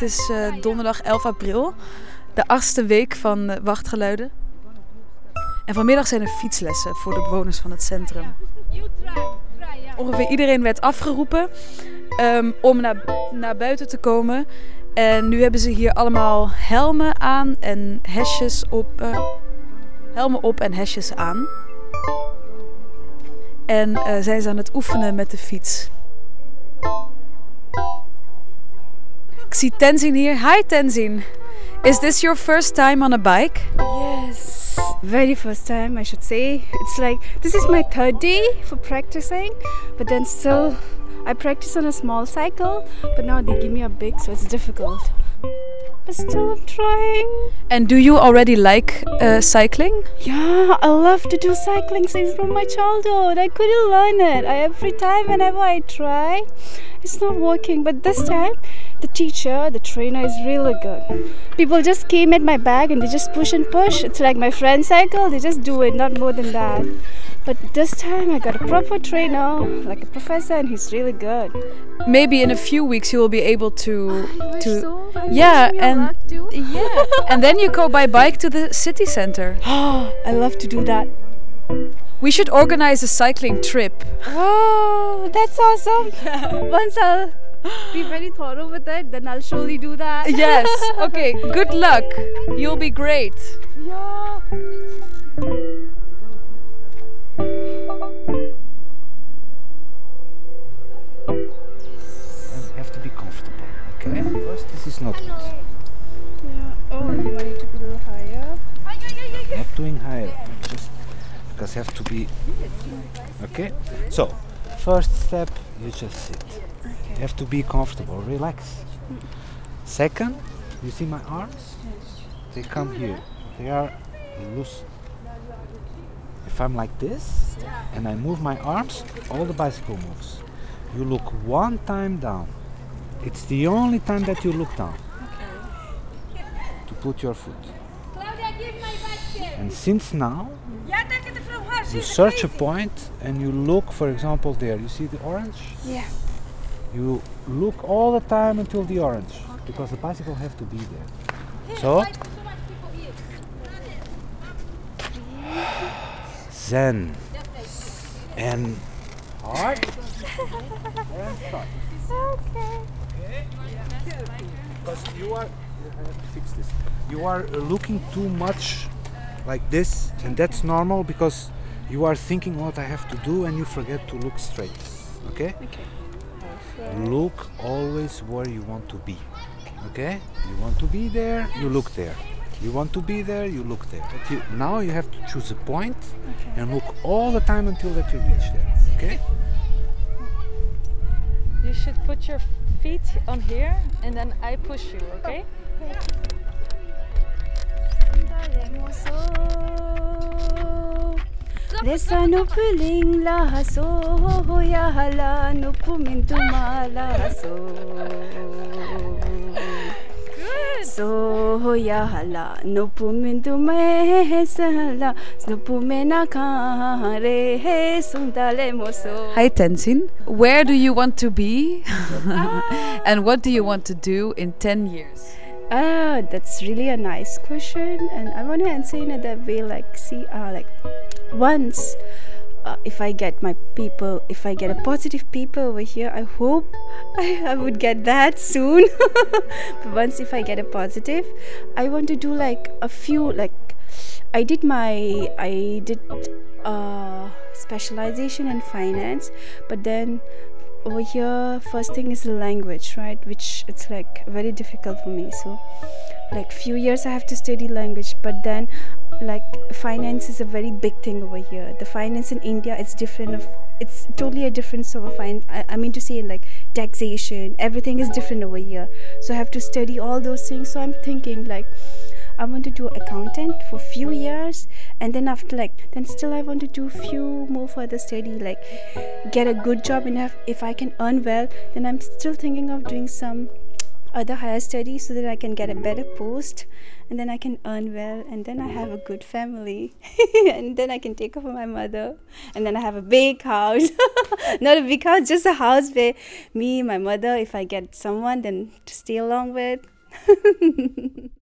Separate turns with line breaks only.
Het is uh, donderdag 11 april, de achtste week van uh, Wachtgeluiden. En vanmiddag zijn er fietslessen voor de bewoners van het centrum. Ongeveer iedereen werd afgeroepen um, om naar, naar buiten te komen. En nu hebben ze hier allemaal helmen aan en hesjes op. Uh, helmen op en hesjes aan. En zijn ze aan het oefenen met de fiets. Ik zie Tenzin hier. Hi Tenzin. Is this your first time on a bike?
Yes, very first time I should say. It's like this is my third day for practicing, but then still I practice on a small cycle, but now they give me a big, so it's difficult. But still, I'm trying.
And do you already like uh, cycling?
Yeah, I love to do cycling since from my childhood. I couldn't learn it. I, every time, whenever I try, it's not working. But this time, the teacher, the trainer is really good. People just came at my back and they just push and push. It's like my friend cycle, they just do it, not more than that. But this time I got a proper trainer, like a professor, and he's really good.
Maybe in a few weeks you will be able to ah, to
so.
yeah and yeah and then you go by bike to the city center.
Oh, I love to do that.
We should organize a cycling trip.
Oh, that's awesome! Once I'll be very thorough with it, then I'll surely do that.
Yes. Okay. Good luck. You'll be great.
Yeah.
And have to be comfortable. Okay. First, this is not good.
Yeah. Oh, you want it to be a little higher?
Not doing higher. Just because have to be. Okay. So, first step, you just sit. You have to be comfortable. Relax. Second, you see my arms? They come here. They are loose. If I'm like this and I move my arms, all the bicycle moves. You look one time down. It's the only time that you look down to put your foot. And since now, you search a point and you look, for example, there. You see the orange?
Yeah.
You look all the time until the orange because the bicycle have to be there. So, Zen and hard.
Okay.
Because you are, I have to fix this. You are looking too much like this, and that's normal because you are thinking what I have to do and you forget to look straight. Okay?
Okay.
Look always where you want to be. Okay? You want to be there, you look there. You want to be there, you look there. But you, now you have to choose a point and look all the time until that you reach there. Okay?
You should put your feet on here and then I push you, okay?
Oh, Lesa no puling lahaso ya hala no pumintuma lahaso. So ya hala no pumintume sala no pumena kare he sundale moso.
Hi Tenzin. Where do you want to be? Ah. and what do you want to do in 10 years?
Ah, that's really a nice question, and I want to answer in that way. Like, see, uh, like once, uh, if I get my people, if I get a positive people over here, I hope I, I would get that soon. but once, if I get a positive, I want to do like a few like. I did my I did uh, specialization in finance, but then over here first thing is the language right? Which it's like very difficult for me. So like few years i have to study language but then like finance is a very big thing over here. The finance in india is different of it's totally a different sort of fine I, I mean to say like taxation everything is different over here. So i have to study all those things. So i'm thinking like I want to do accountant for few years and then after like then still I want to do few more further study like get a good job have, if I can earn well then I'm still thinking of doing some other higher studies so that I can get a better post and then I can earn well and then I have a good family and then I can take care of my mother and then I have a big house. Not a big house just a house where me my mother if I get someone then to stay along with